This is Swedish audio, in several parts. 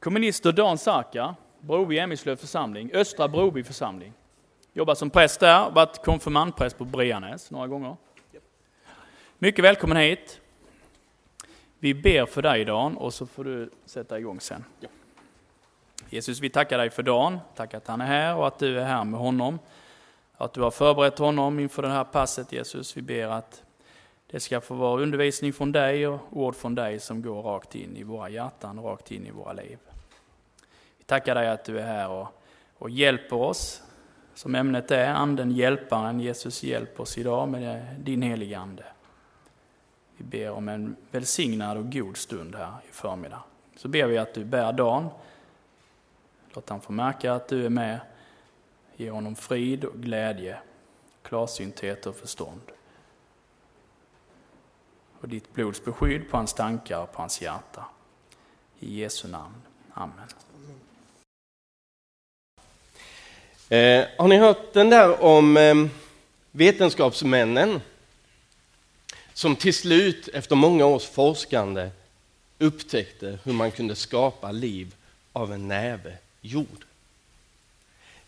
Kommunister Dan Sarka, Broby Emilslöv församling, Östra Broby församling. Jobbat som präst där, varit konfirmandpräst på Brianäs några gånger. Mycket välkommen hit. Vi ber för dig Dan och så får du sätta igång sen. Jesus, vi tackar dig för Dan, tackar att han är här och att du är här med honom. Att du har förberett honom inför det här passet Jesus. Vi ber att det ska få vara undervisning från dig och ord från dig som går rakt in i våra hjärtan, rakt in i våra liv. Vi tackar dig att du är här och, och hjälper oss, som ämnet är, anden hjälparen. Jesus hjälp oss idag med din heliga ande. Vi ber om en välsignad och god stund här i förmiddag. Så ber vi att du bär dagen. Låt han få märka att du är med. Ge honom frid och glädje, klarsynthet och förstånd och ditt blods beskydd på hans tankar och på hans hjärta. I Jesu namn. Amen. Eh, har ni hört den där om eh, vetenskapsmännen som till slut efter många års forskande upptäckte hur man kunde skapa liv av en näve jord?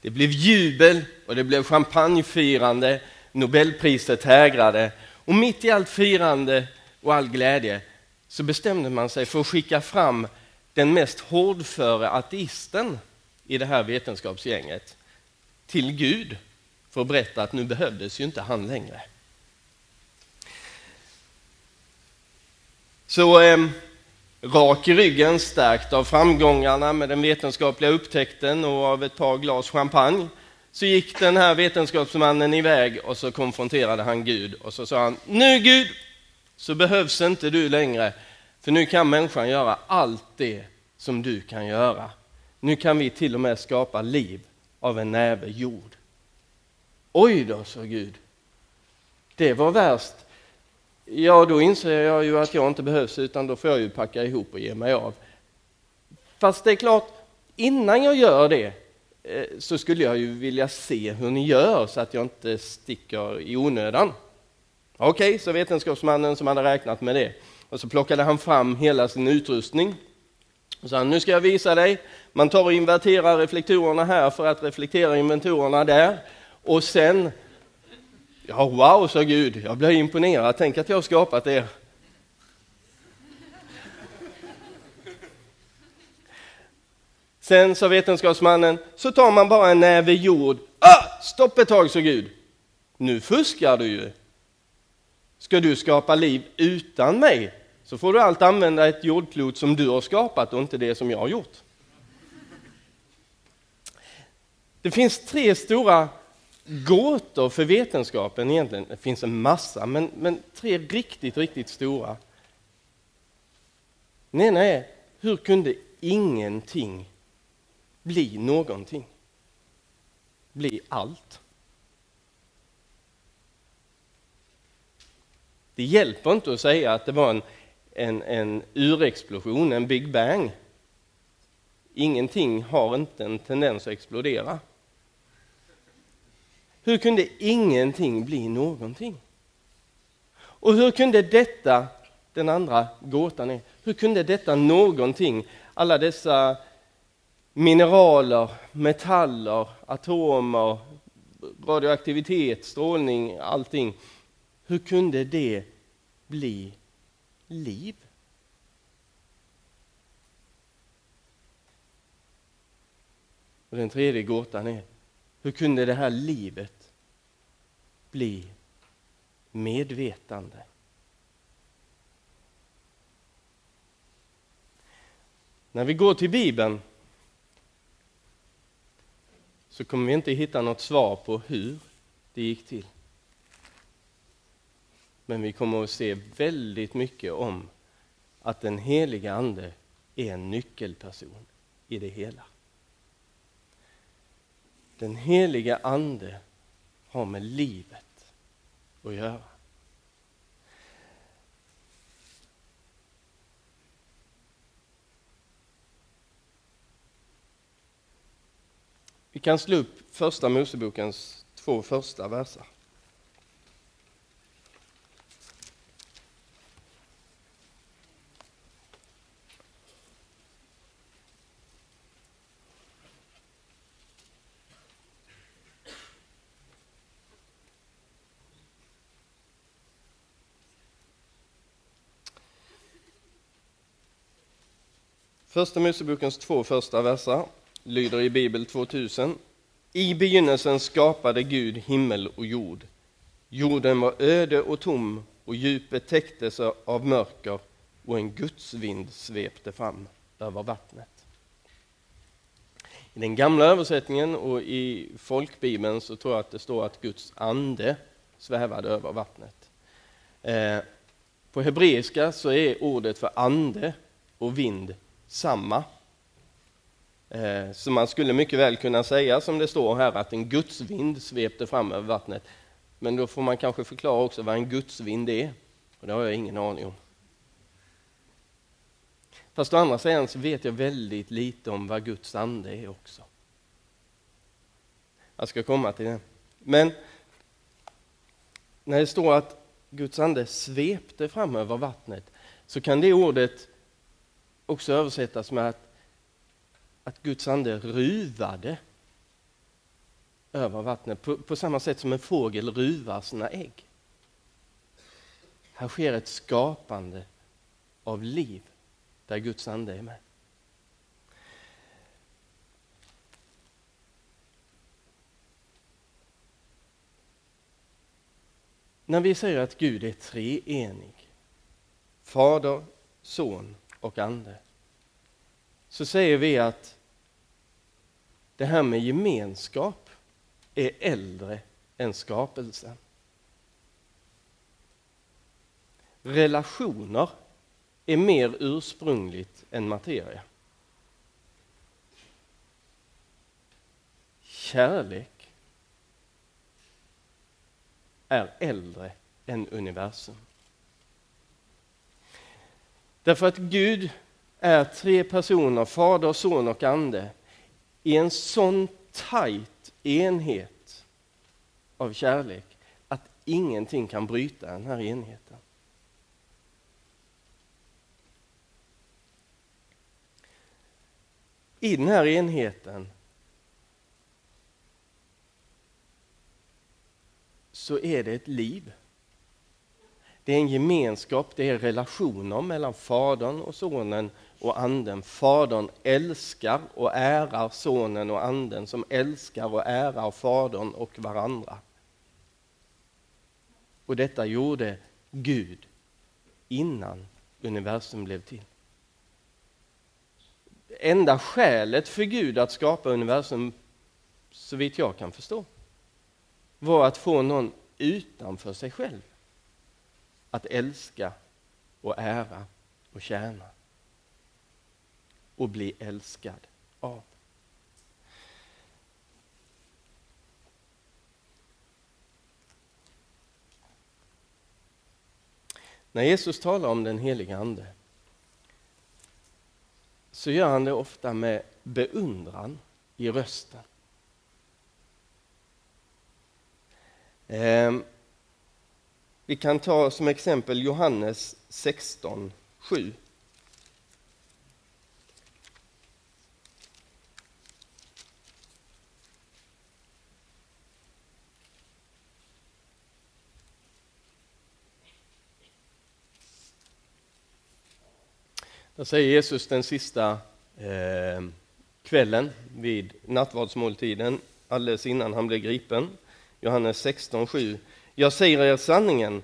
Det blev jubel och det blev champagnefirande, Nobelpriset hägrade och mitt i allt firande och all glädje så bestämde man sig för att skicka fram den mest hårdföre ateisten i det här vetenskapsgänget till Gud för att berätta att nu behövdes ju inte han längre. Så eh, rak i ryggen, stärkt av framgångarna med den vetenskapliga upptäckten och av ett par glas champagne, så gick den här vetenskapsmannen iväg och så konfronterade han Gud och så sa han, nu Gud, så behövs inte du längre, för nu kan människan göra allt det som du kan göra. Nu kan vi till och med skapa liv av en näve jord. Oj då, sa Gud. Det var värst. Ja, då inser jag ju att jag inte behövs, utan då får jag ju packa ihop och ge mig av. Fast det är klart, innan jag gör det eh, så skulle jag ju vilja se hur ni gör så att jag inte sticker i onödan. Okej, okay, så vetenskapsmannen som hade räknat med det. Och så plockade han fram hela sin utrustning. Och sa, nu ska jag visa dig. Man tar och inverterar reflektorerna här för att reflektera inventorerna där. Och sen, ja wow, sa Gud, jag blev imponerad. Tänk att jag har skapat er. Sen sa vetenskapsmannen, så tar man bara en näve jord. Ah, stopp ett tag, sa Gud. Nu fuskar du ju. Ska du skapa liv utan mig så får du allt använda ett jordklot som du har skapat och inte det som jag har gjort. Det finns tre stora gåtor för vetenskapen egentligen. Det finns en massa, men, men tre riktigt, riktigt stora. Den ena är, hur kunde ingenting bli någonting? Bli allt? Det hjälper inte att säga att det var en, en, en urexplosion, en Big Bang. Ingenting har inte en tendens att explodera. Hur kunde ingenting bli någonting? Och hur kunde detta, den andra gåtan är, hur kunde detta någonting, alla dessa mineraler, metaller, atomer, radioaktivitet, strålning, allting, hur kunde det bli liv? Och den tredje gåtan är, hur kunde det här livet bli medvetande? När vi går till Bibeln så kommer vi inte hitta något svar på hur det gick till. Men vi kommer att se väldigt mycket om att den heliga Ande är en nyckelperson i det hela. Den heliga Ande har med livet att göra. Vi kan slå upp första Mosebokens två första verser. Första Mosebokens två första verser lyder i Bibel 2000. I begynnelsen skapade Gud himmel och jord. Jorden var öde och tom och djupet täcktes av mörker och en gudsvind svepte fram över vattnet. I den gamla översättningen och i folkbibeln så tror jag att det står att Guds ande svävade över vattnet. Eh, på hebreiska så är ordet för ande och vind samma. Eh, så man skulle mycket väl kunna säga som det står här att en gudsvind svepte fram över vattnet. Men då får man kanske förklara också vad en gudsvind är. Och det har jag ingen aning om. Fast å andra sidan så vet jag väldigt lite om vad Guds ande är också. Jag ska komma till det. Men när det står att Guds ande svepte fram över vattnet så kan det ordet också översättas med att, att Guds ande ruvade över vattnet på, på samma sätt som en fågel ruvar sina ägg. Här sker ett skapande av liv där Guds ande är med. När vi säger att Gud är treenig, Fader, Son och Ande, så säger vi att det här med gemenskap är äldre än skapelsen. Relationer är mer ursprungligt än materia. Kärlek är äldre än universum. Därför att Gud är tre personer, Fader, Son och Ande, i en sån tajt enhet av kärlek att ingenting kan bryta den här enheten. I den här enheten så är det ett liv. Det är en gemenskap, det är relationer mellan Fadern och Sonen och Anden. Fadern älskar och ärar Sonen och Anden som älskar och ärar Fadern och varandra. Och detta gjorde Gud innan universum blev till. Enda skälet för Gud att skapa universum, så vitt jag kan förstå, var att få någon utanför sig själv att älska och ära och tjäna och bli älskad av. När Jesus talar om den heliga Ande så gör han det ofta med beundran i rösten. Ehm, vi kan ta som exempel Johannes 16, 7. Där säger Jesus den sista eh, kvällen vid nattvardsmåltiden, alldeles innan han blev gripen. Johannes 16, 7. Jag säger er sanningen,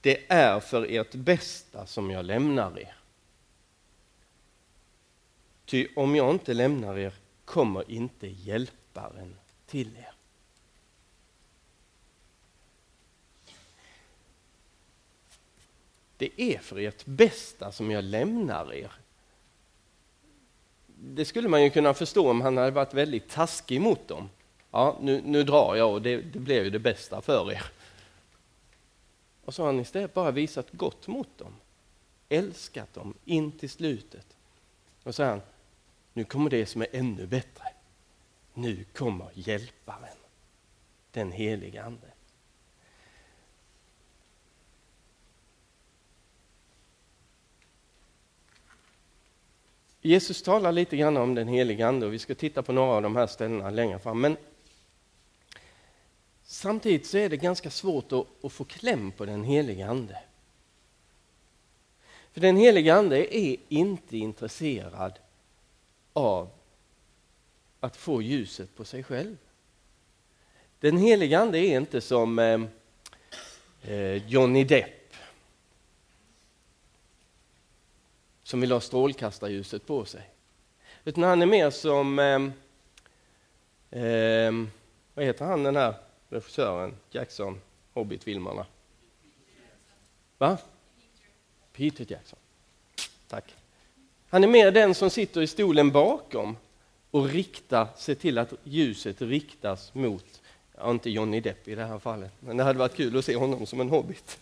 det är för ert bästa som jag lämnar er. Ty om jag inte lämnar er kommer inte hjälparen till er. Det är för ert bästa som jag lämnar er. Det skulle man ju kunna förstå om han hade varit väldigt taskig mot dem. Ja, nu, nu drar jag och det, det blev ju det bästa för er. Och så har han istället bara visat gott mot dem, älskat dem in till slutet. Och så säger han, nu kommer det som är ännu bättre. Nu kommer hjälparen, den helige Ande. Jesus talar lite grann om den helige Ande och vi ska titta på några av de här ställena längre fram. Men samtidigt så är det ganska svårt att, att få kläm på den helige Ande. För den helige Ande är inte intresserad av att få ljuset på sig själv. Den heliga ande är inte som eh, eh, Johnny Depp som vill ha strålkastarljuset på sig. Utan han är mer som, eh, eh, vad heter han den här regissören, Jackson, Hobbit-filmerna? Va? Peter Jackson. Tack. Han är mer den som sitter i stolen bakom och riktar, ser till att ljuset riktas mot, ja, inte Johnny Depp i det här fallet, men det hade varit kul att se honom som en hobbit.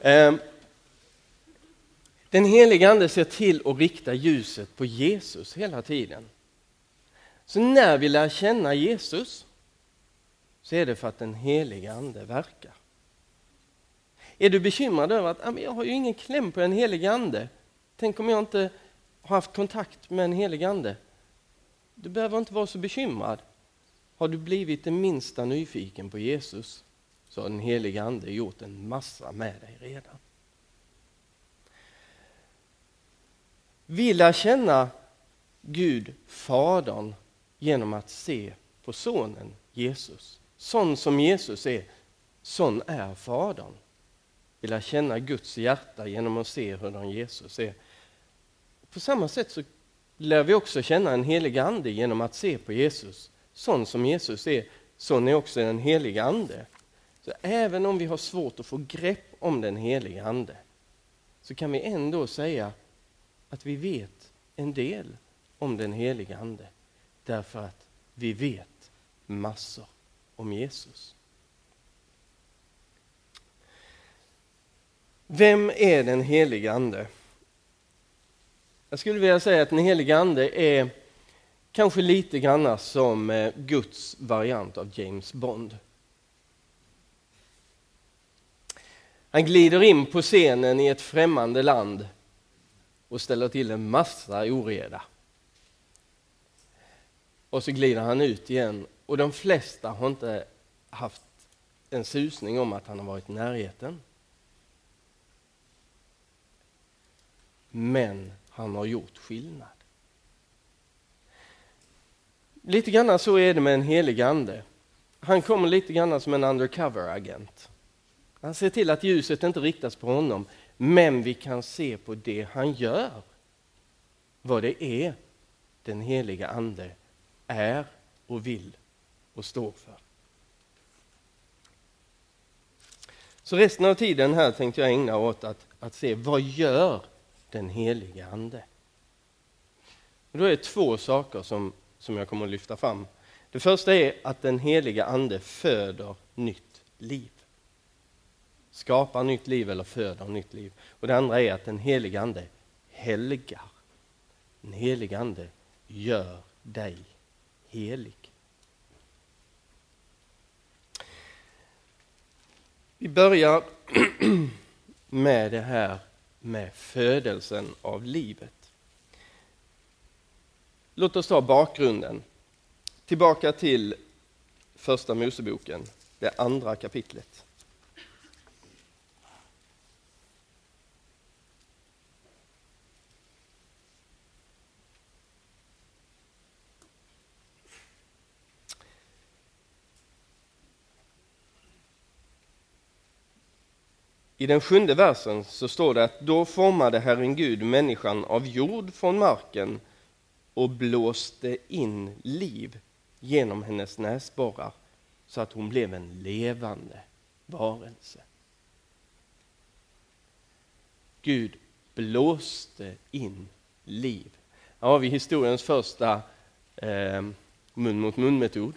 Ehm, den heliga ande ser till att rikta ljuset på Jesus hela tiden. Så när vi lär känna Jesus så är det för att den heliga ande verkar. Är du bekymrad över att ah, jag har ju ingen kläm på en helig ande? Tänk om jag inte har haft kontakt med en helig ande? Du behöver inte vara så bekymrad. Har du blivit det minsta nyfiken på Jesus så har den heliga ande gjort en massa med dig redan. Vi lär känna Gud, Fadern, genom att se på Sonen Jesus. Sån som Jesus är, sån är Fadern. Vi lär känna Guds hjärta genom att se hurdan Jesus är. På samma sätt så lär vi också känna en helig ande genom att se på Jesus. Sån som Jesus är, sån är också den helige ande. Så även om vi har svårt att få grepp om den helige ande så kan vi ändå säga att vi vet en del om den helige ande därför att vi vet massor om Jesus. Vem är den helige ande? Jag skulle vilja säga att den helige ande är kanske lite grann som eh, Guds variant av James Bond. Han glider in på scenen i ett främmande land och ställer till en massa oreda. Och så glider han ut igen och de flesta har inte haft en susning om att han har varit i närheten. Men han har gjort skillnad. Lite grann så är det med en helig ande. Han kommer lite grann som en undercover-agent. Han ser till att ljuset inte riktas på honom, men vi kan se på det han gör vad det är den heliga ande är och vill och står för. Så resten av tiden här tänkte jag ägna åt att, att se vad gör den helige Ande. Och då är det två saker som, som jag kommer att lyfta fram. Det första är att den heliga Ande föder nytt liv. Skapar nytt liv eller föder nytt liv. Och det andra är att den heliga Ande helgar. Den heliga Ande gör dig helig. Vi börjar med det här med födelsen av livet. Låt oss ta bakgrunden. Tillbaka till första Moseboken, det andra kapitlet. I den sjunde versen så står det att då formade Herren Gud människan av jord från marken och blåste in liv genom hennes näsborrar så att hon blev en levande varelse. Gud blåste in liv. Här har vi historiens första eh, mun mot mun-metod.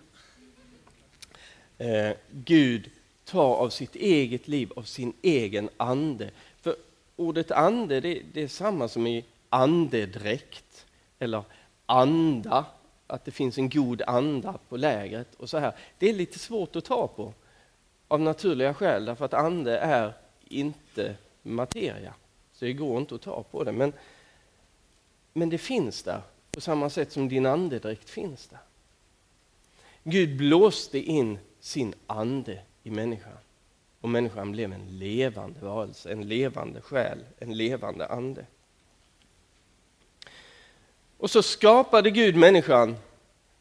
Eh, Gud ta av sitt eget liv, av sin egen ande. För ordet ande, det, det är samma som i andedräkt eller anda, att det finns en god anda på lägret och så här. Det är lite svårt att ta på av naturliga skäl, därför att ande är inte materia. Så det går inte att ta på det. Men, men det finns där, på samma sätt som din andedräkt finns där. Gud blåste in sin ande i människan. Och människan blev en levande varelse, en levande själ, en levande ande. Och så skapade Gud människan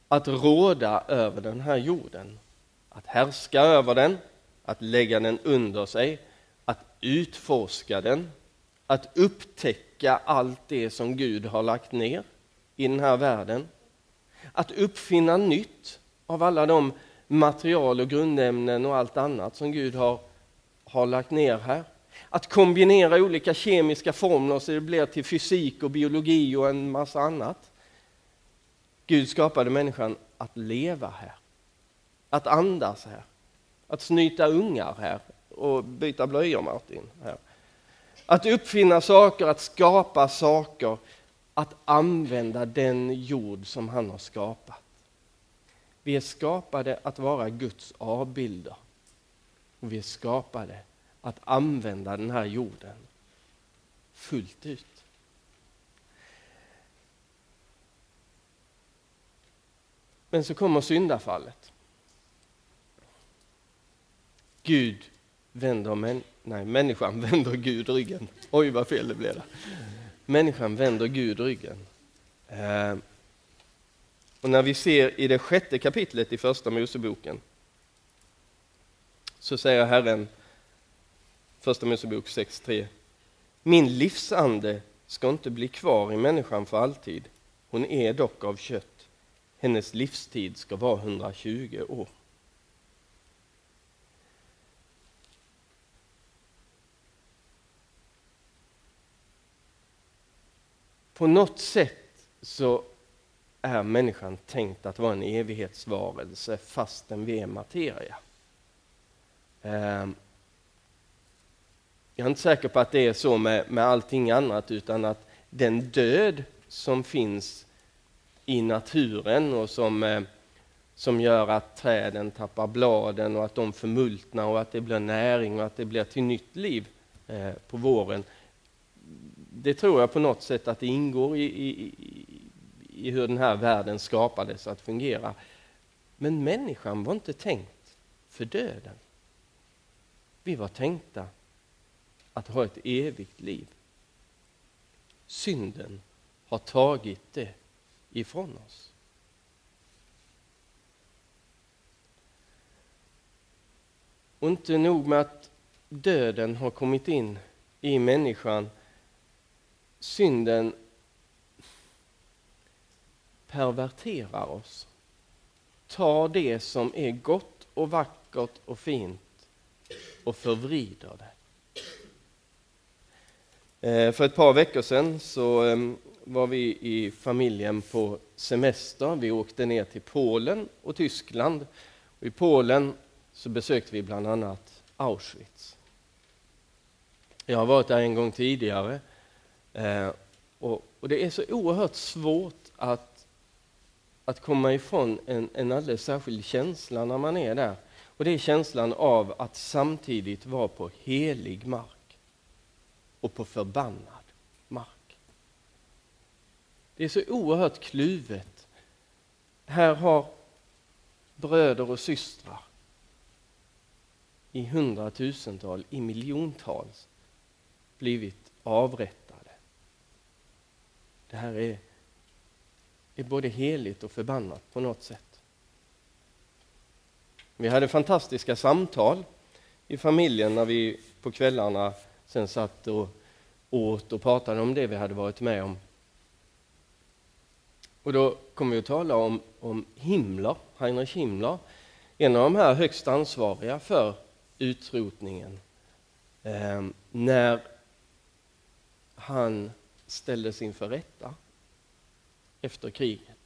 att råda över den här jorden, att härska över den, att lägga den under sig, att utforska den, att upptäcka allt det som Gud har lagt ner i den här världen, att uppfinna nytt av alla de material och grundämnen och allt annat som Gud har, har lagt ner här. Att kombinera olika kemiska formler så det blir till fysik och biologi och en massa annat. Gud skapade människan att leva här, att andas här, att snyta ungar här och byta blöjor Martin. Här. Att uppfinna saker, att skapa saker, att använda den jord som han har skapat. Vi är skapade att vara Guds avbilder. Och vi är skapade att använda den här jorden fullt ut. Men så kommer syndafallet. Gud vänder män, nej, människan vänder Gud ryggen. Oj, vad fel det blev. Där. Människan vänder Gud ryggen. Eh, och när vi ser i det sjätte kapitlet i Första Moseboken så säger Herren, Första Mosebok 6.3 Min livsande ska inte bli kvar i människan för alltid. Hon är dock av kött. Hennes livstid ska vara 120 år. På något sätt så är människan tänkt att vara en evighetsvarelse fastän vi är materia. Ehm, jag är inte säker på att det är så med, med allting annat utan att den död som finns i naturen och som, eh, som gör att träden tappar bladen och att de förmultnar och att det blir näring och att det blir till nytt liv eh, på våren. Det tror jag på något sätt att det ingår i, i, i hur den här världen skapades att fungera. Men människan var inte tänkt för döden. Vi var tänkta att ha ett evigt liv. Synden har tagit det ifrån oss. Och inte nog med att döden har kommit in i människan. Synden perverterar oss. Tar det som är gott och vackert och fint och förvrider det. Eh, för ett par veckor sedan så ehm, var vi i familjen på semester. Vi åkte ner till Polen och Tyskland. I Polen så besökte vi bland annat Auschwitz. Jag har varit där en gång tidigare eh, och, det är så oerhört svårt att, att komma ifrån en, en alldeles särskild känsla när man är där. Och det är känslan av att samtidigt vara på helig mark och på förbannad mark. Det är så oerhört kluvet. Här har bröder och systrar i hundratusental, i miljontals blivit avrättade. Det här är, är både heligt och förbannat på något sätt. Vi hade fantastiska samtal i familjen när vi på kvällarna sen satt och åt och pratade om det vi hade varit med om. Och då kom vi att tala om, om Himmler, Heinrich Himmler, en av de här högst ansvariga för utrotningen. Eh, när han ställdes inför rätta efter kriget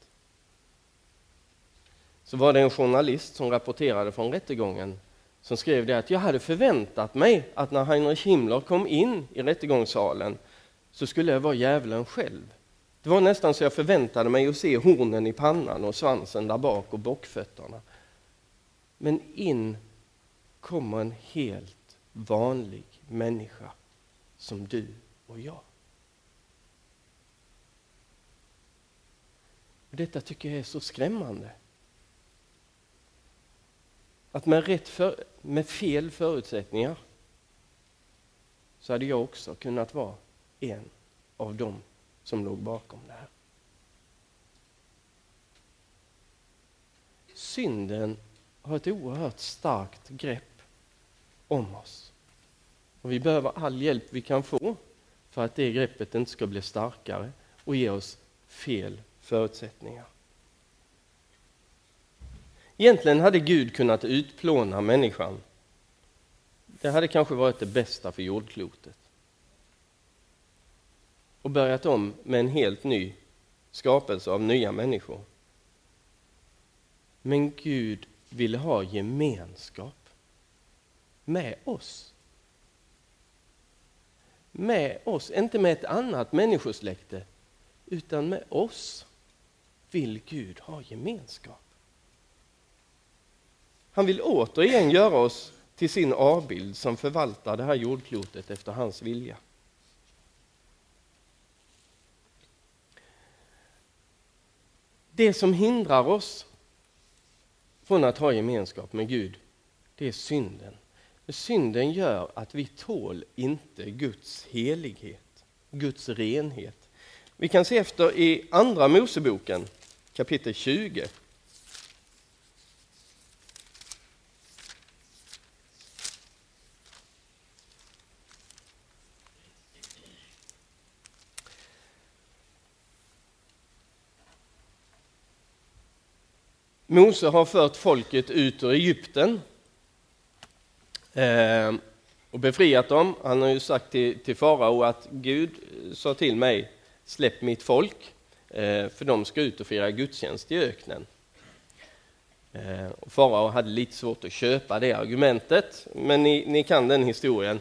så var det en journalist som rapporterade från rättegången som skrev det att jag hade förväntat mig att när Heinrich Himmler kom in i rättegångssalen så skulle jag vara djävulen själv. Det var nästan så jag förväntade mig att se hornen i pannan och svansen där bak och bockfötterna. Men in kommer en helt vanlig människa som du och jag. Och detta tycker jag är så skrämmande. Att med, rätt för, med fel förutsättningar så hade jag också kunnat vara en av dem som låg bakom det här. Synden har ett oerhört starkt grepp om oss. Och vi behöver all hjälp vi kan få för att det greppet inte ska bli starkare och ge oss fel förutsättningar. Egentligen hade Gud kunnat utplåna människan. Det hade kanske varit det bästa för jordklotet. Och börjat om med en helt ny skapelse av nya människor. Men Gud ville ha gemenskap med oss. Med oss, inte med ett annat människosläkte, utan med oss vill Gud ha gemenskap. Han vill återigen göra oss till sin avbild som förvaltar det här jordklotet efter hans vilja. Det som hindrar oss från att ha gemenskap med Gud, det är synden. Synden gör att vi tål inte Guds helighet, Guds renhet. Vi kan se efter i Andra Moseboken kapitel 20. Mose har fört folket ut ur Egypten eh, och befriat dem. Han har ju sagt till, till farao att Gud sa till mig, släpp mitt folk, Eh, för de ska ut och fira gudstjänst i öknen. Eh, och farao hade lite svårt att köpa det argumentet, men ni, ni kan den historien.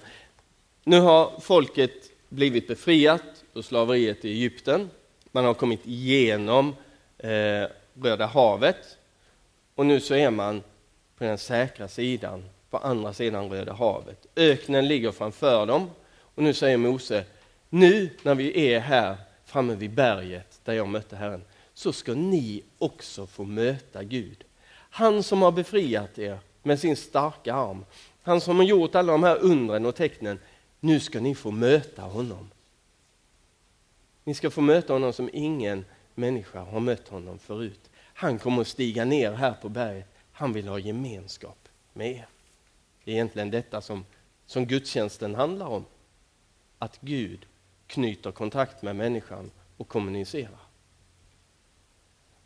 Nu har folket blivit befriat ur slaveriet i Egypten. Man har kommit igenom eh, Röda havet och nu så är man på den säkra sidan, på andra sidan Röda havet. Öknen ligger framför dem och nu säger Mose, nu när vi är här framme vid berget där jag mötte Herren, så ska ni också få möta Gud. Han som har befriat er med sin starka arm, han som har gjort alla de här undren och tecknen, nu ska ni få möta honom. Ni ska få möta honom som ingen människa har mött honom förut. Han kommer att stiga ner här på berget. Han vill ha gemenskap med er. Det är egentligen detta som, som gudstjänsten handlar om. Att Gud knyter kontakt med människan och kommunicerar.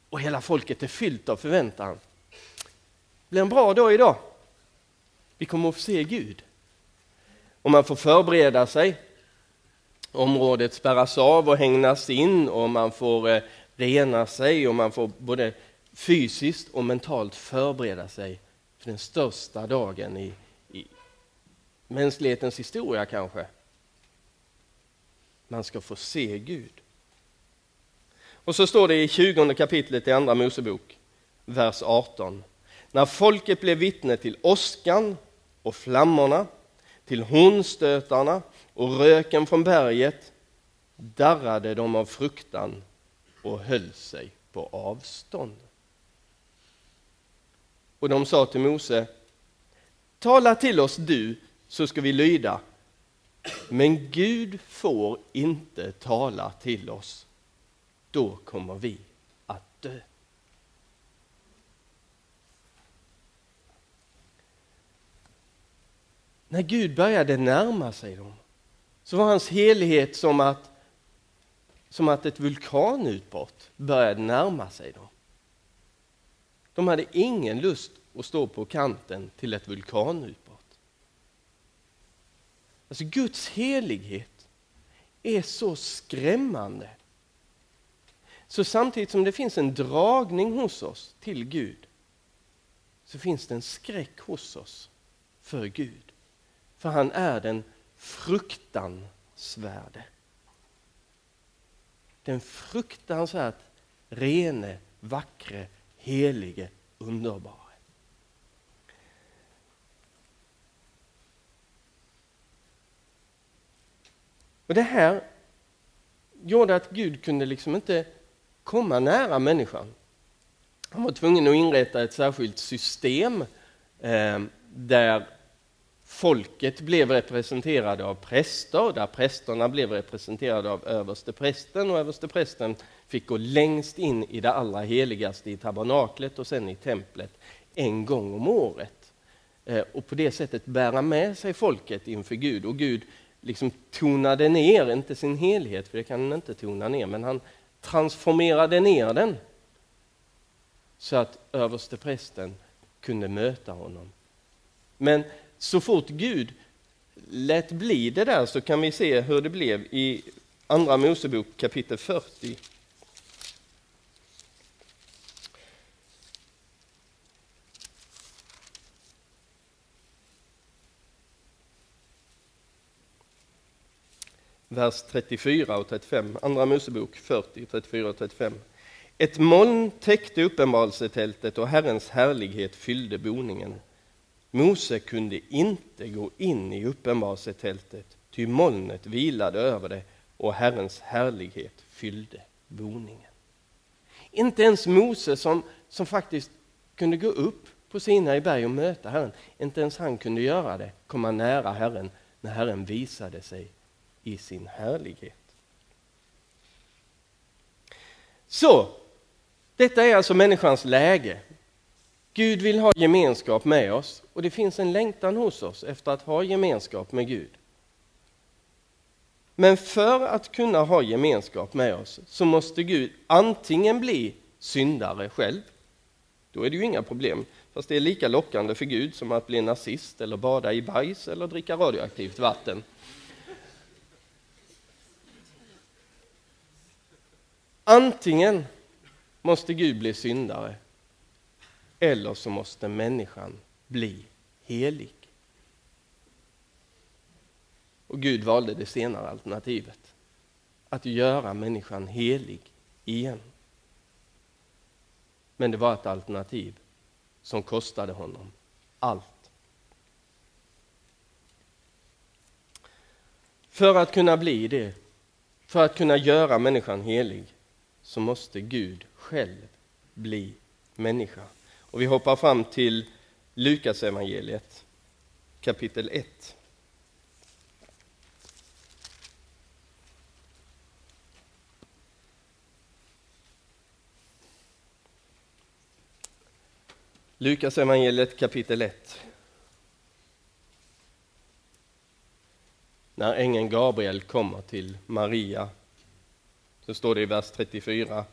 Och hela folket är fyllt av förväntan. Det blir en bra dag idag. Vi kommer att få se Gud. Och man får förbereda sig. Området spärras av och hängnas in och man får eh, rena sig och man får både fysiskt och mentalt förbereda sig för den största dagen i, i mänsklighetens historia kanske. Man ska få se Gud. Och så står det i 20 kapitlet i Andra Mosebok, vers 18. När folket blev vittne till åskan och flammorna, till hornstötarna och röken från berget darrade de av fruktan och höll sig på avstånd. Och de sa till Mose, tala till oss du så ska vi lyda. Men Gud får inte tala till oss. Då kommer vi att dö. När Gud började närma sig dem så var hans helighet som att som att ett vulkanutbrott började närma sig dem. De hade ingen lust att stå på kanten till ett vulkanutbrott. Alltså Guds helighet är så skrämmande. Så samtidigt som det finns en dragning hos oss till Gud så finns det en skräck hos oss för Gud. För han är den fruktansvärde den fruktansvärt rene, vackre, helige, underbara. Och det här gjorde att Gud kunde liksom inte komma nära människan. Han var tvungen att inrätta ett särskilt system eh, där folket blev representerade av präster, där prästerna blev representerade av översteprästen och översteprästen fick gå längst in i det allra heligaste i tabernaklet och sen i templet en gång om året. Eh, och på det sättet bära med sig folket inför Gud. Och Gud liksom tonade ner, inte sin helhet, för det kan han inte tona ner, men han transformerade ner den så att översteprästen kunde möta honom. Men så fort Gud lät bli det där så kan vi se hur det blev i Andra Mosebok kapitel 40. Vers 34 och 35. Andra Mosebok 40, 34 och 35. Ett moln täckte uppenbarelsetältet och Herrens härlighet fyllde boningen. Mose kunde inte gå in i uppenbarelsetältet, ty molnet vilade över det och Herrens härlighet fyllde boningen. Inte ens Mose som, som faktiskt kunde gå upp på Sinai berg och möta Herren, inte ens han kunde göra det, komma nära Herren när Herren visade sig i sin härlighet. Så, detta är alltså människans läge. Gud vill ha gemenskap med oss och det finns en längtan hos oss efter att ha gemenskap med Gud. Men för att kunna ha gemenskap med oss så måste Gud antingen bli syndare själv, då är det ju inga problem, fast det är lika lockande för Gud som att bli nazist eller bada i bajs eller dricka radioaktivt vatten. Antingen måste Gud bli syndare eller så måste människan bli helig. Och Gud valde det senare alternativet. Att göra människan helig igen. Men det var ett alternativ som kostade honom allt. För att kunna bli det, för att kunna göra människan helig, så måste Gud själv bli människa. Och vi hoppar fram till Lukas evangeliet kapitel 1. Lukas evangeliet kapitel 1. När ängeln Gabriel kommer till Maria så står det i vers 34.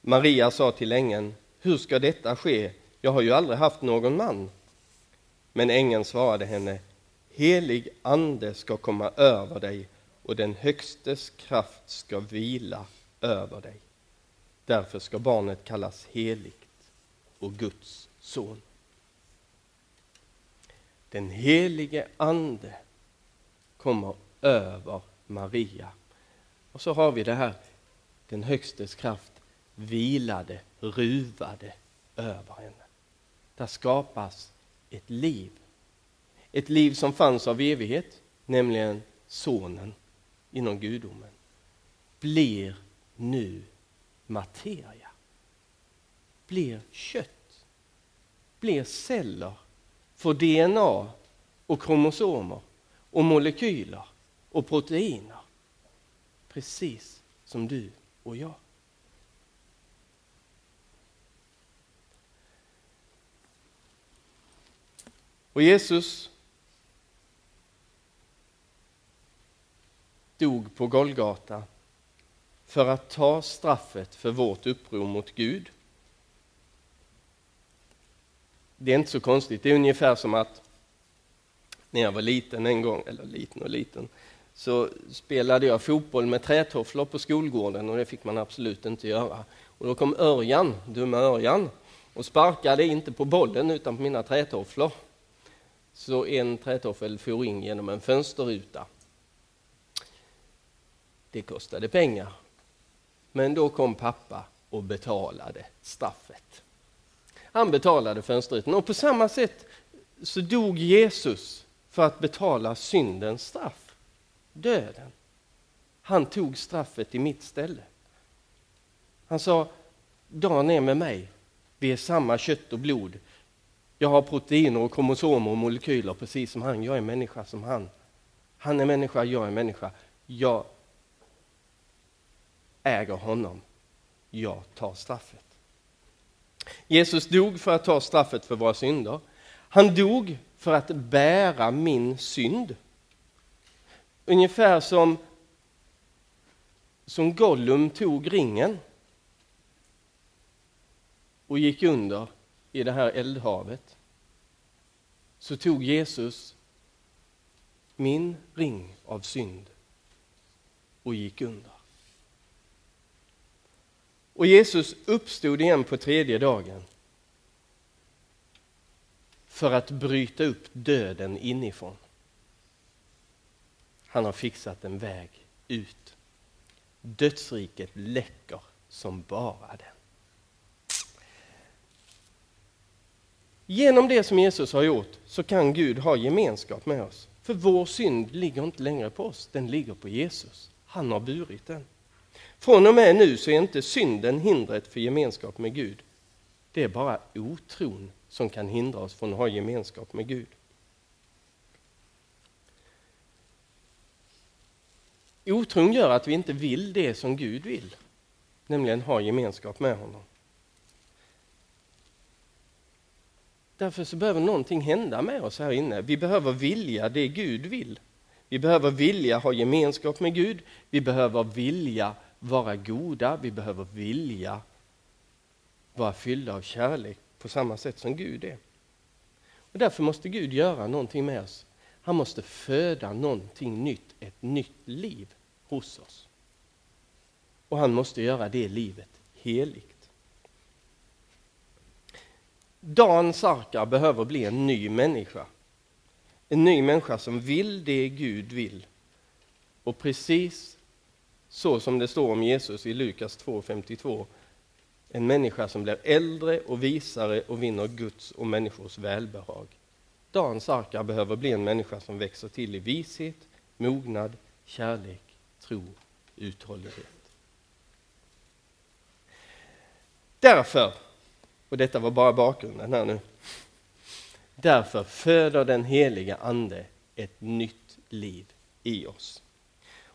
Maria sa till ängeln, hur ska detta ske? Jag har ju aldrig haft någon man. Men ängeln svarade henne, helig ande ska komma över dig och den Högstes kraft ska vila över dig. Därför ska barnet kallas heligt och Guds son. Den helige ande kommer över Maria och så har vi det här, den högstes kraft vilade, ruvade över henne. Där skapas ett liv. Ett liv som fanns av evighet, nämligen sonen inom gudomen, blir nu materia. Blir kött. Blir celler. Får DNA och kromosomer och molekyler och proteiner precis som du och jag. Och Jesus dog på Golgata för att ta straffet för vårt uppror mot Gud. Det är inte så konstigt, det är ungefär som att när jag var liten en gång, eller liten och liten, så spelade jag fotboll med trätofflor på skolgården och det fick man absolut inte göra. Och då kom Örjan, dumma Örjan, och sparkade inte på bollen utan på mina trätofflor. Så en trätoffel for in genom en fönsterruta. Det kostade pengar. Men då kom pappa och betalade straffet. Han betalade fönsterrutan och på samma sätt så dog Jesus för att betala syndens straff döden. Han tog straffet i mitt ställe. Han sa, Dan är med mig. Vi är samma kött och blod. Jag har proteiner och kromosomer och molekyler precis som han. Jag är människa som han. Han är människa, jag är människa. Jag äger honom jag tar straffet. Jesus dog för att ta straffet för våra synder. Han dog för att bära min synd. Ungefär som, som Gollum tog ringen och gick under i det här eldhavet så tog Jesus min ring av synd och gick under. Och Jesus uppstod igen på tredje dagen för att bryta upp döden inifrån. Han har fixat en väg ut. Dödsriket läcker som bara den. Genom det som Jesus har gjort så kan Gud ha gemenskap med oss. För vår synd ligger inte längre på oss, den ligger på Jesus. Han har burit den. Från och med nu så är inte synden hindret för gemenskap med Gud. Det är bara otron som kan hindra oss från att ha gemenskap med Gud. Otron gör att vi inte vill det som Gud vill, nämligen ha gemenskap med honom. Därför så behöver någonting hända med oss här inne. Vi behöver vilja det Gud vill. Vi behöver vilja ha gemenskap med Gud. Vi behöver vilja vara goda. Vi behöver vilja vara fyllda av kärlek på samma sätt som Gud är. Och därför måste Gud göra någonting med oss. Han måste föda någonting nytt, ett nytt liv hos oss. Och han måste göra det livet heligt. Dan Sarkar behöver bli en ny människa. En ny människa som vill det Gud vill. Och precis så som det står om Jesus i Lukas 2.52. En människa som blir äldre och visare och vinner Guds och människors välbehag. Dan Sarkar behöver bli en människa som växer till i vishet, mognad, kärlek, tro, uthållighet. Därför och detta var bara bakgrunden här nu. Därför föder den heliga Ande ett nytt liv i oss.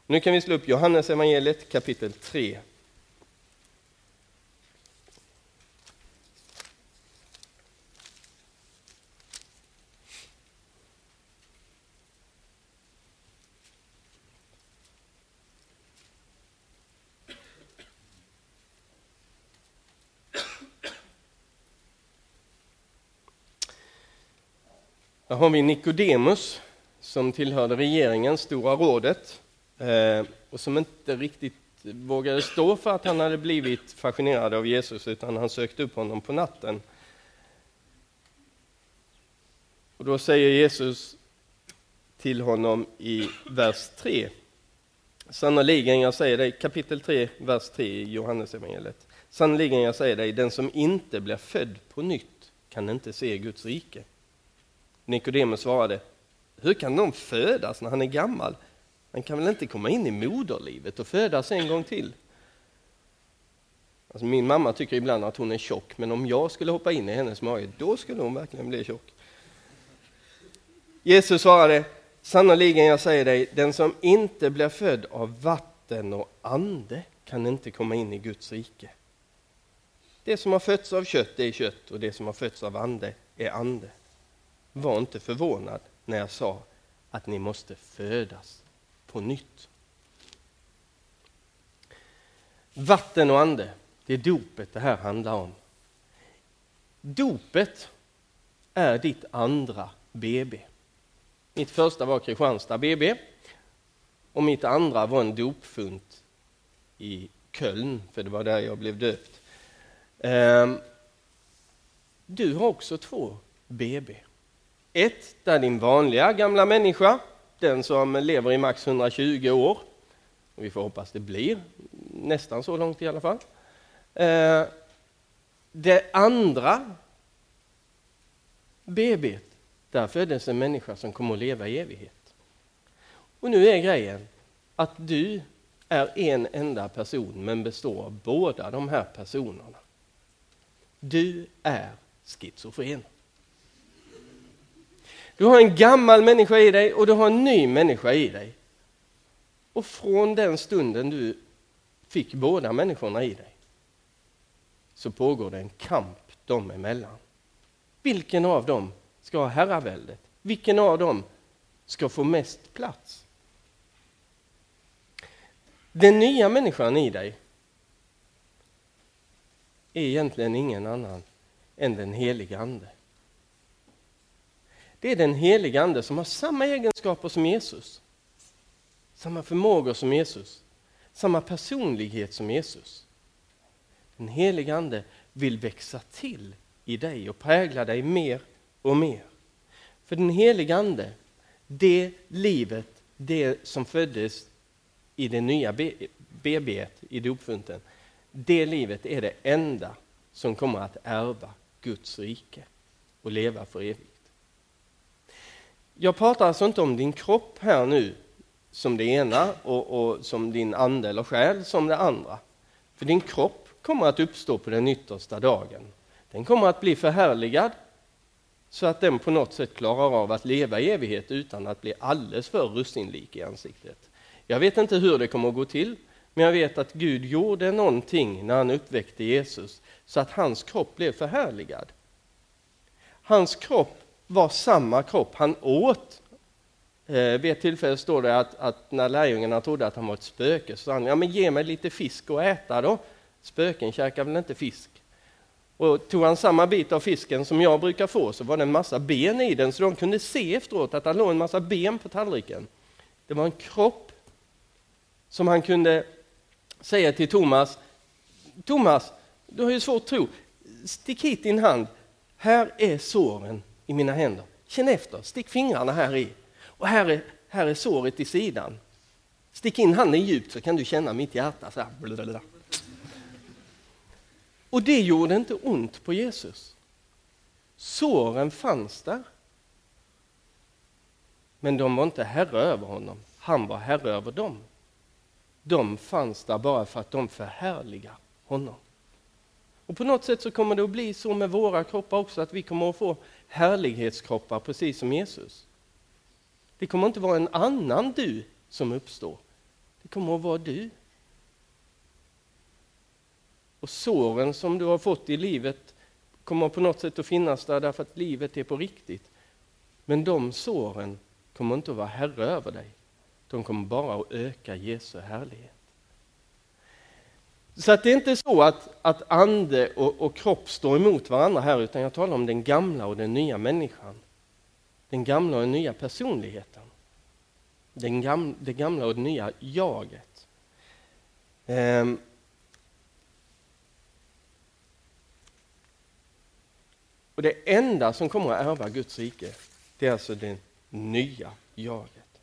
Nu kan vi slå upp Johannes evangeliet kapitel 3 Där har vi Nikodemus som tillhörde regeringen, Stora rådet eh, och som inte riktigt vågade stå för att han hade blivit fascinerad av Jesus utan han sökte upp honom på natten. Och då säger Jesus till honom i vers 3. Sannerligen, jag säger dig, kapitel 3, vers 3 i Johannesevangeliet. Sannerligen, jag säger dig, den som inte blir född på nytt kan inte se Guds rike. Nikodemus svarade, hur kan någon födas när han är gammal? Han kan väl inte komma in i moderlivet och födas en gång till? Alltså min mamma tycker ibland att hon är tjock, men om jag skulle hoppa in i hennes mage, då skulle hon verkligen bli tjock. Jesus svarade, sannerligen jag säger dig, den som inte blir född av vatten och ande kan inte komma in i Guds rike. Det som har fötts av kött är kött och det som har fötts av ande är ande. Var inte förvånad när jag sa att ni måste födas på nytt. Vatten och ande, det är dopet det här handlar om. Dopet är ditt andra BB. Mitt första var Kristianstad BB och mitt andra var en dopfunt i Köln, för det var där jag blev döpt. Ehm, du har också två BB. Ett, där din vanliga gamla människa, den som lever i max 120 år, och vi får hoppas det blir nästan så långt i alla fall. Eh, det andra BB, där föddes en människa som kommer att leva i evighet. Och nu är grejen att du är en enda person men består av båda de här personerna. Du är schizofren. Du har en gammal människa i dig och du har en ny människa i dig. Och från den stunden du fick båda människorna i dig så pågår det en kamp dem emellan. Vilken av dem ska ha herraväldet? Vilken av dem ska få mest plats? Den nya människan i dig är egentligen ingen annan än den heliga Ande. Det är den helige Ande som har samma egenskaper som Jesus. Samma förmågor som Jesus. Samma personlighet som Jesus. Den helige Ande vill växa till i dig och prägla dig mer och mer. För den helige Ande, det livet, det som föddes i det nya BB i dopfunten, det livet är det enda som kommer att ärva Guds rike och leva för evigt. Jag pratar alltså inte om din kropp här nu som det ena och, och som din ande eller själ som det andra. För din kropp kommer att uppstå på den yttersta dagen. Den kommer att bli förhärligad så att den på något sätt klarar av att leva i evighet utan att bli alldeles för russinlik i ansiktet. Jag vet inte hur det kommer att gå till, men jag vet att Gud gjorde någonting när han uppväckte Jesus så att hans kropp blev förhärligad. Hans kropp var samma kropp, han åt. Eh, vid ett tillfälle står det att, att när lärjungarna trodde att han var ett spöke så sa han, ja men ge mig lite fisk att äta då. Spöken käkar väl inte fisk? Och tog han samma bit av fisken som jag brukar få så var det en massa ben i den så de kunde se efteråt att det låg en massa ben på tallriken. Det var en kropp som han kunde säga till Thomas, Thomas, du har ju svårt att tro, stick hit din hand, här är såren i mina händer. Känn efter, stick fingrarna här i. Och här är, här är såret i sidan. Stick in handen djupt så kan du känna mitt hjärta. Så här. Och det gjorde inte ont på Jesus. Såren fanns där. Men de var inte herre över honom. Han var herre över dem. De fanns där bara för att de förhärligar honom. Och på något sätt så kommer det att bli så med våra kroppar också, att vi kommer att få härlighetskroppar precis som Jesus. Det kommer inte vara en annan du som uppstår. Det kommer att vara du. Och såren som du har fått i livet kommer på något sätt att finnas där därför att livet är på riktigt. Men de såren kommer inte att vara herre över dig. De kommer bara att öka Jesu härlighet. Så att det är inte så att, att ande och, och, kropp står emot varandra här, utan jag talar om den gamla och den nya människan. Den gamla och den nya personligheten. Den gam, det gamla och det nya jaget. Ehm. Och det enda som kommer att ärva Guds rike, det är alltså det nya jaget.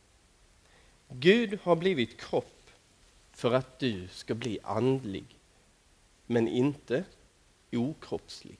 Gud har blivit kropp för att du ska bli andlig, men inte okroppslig.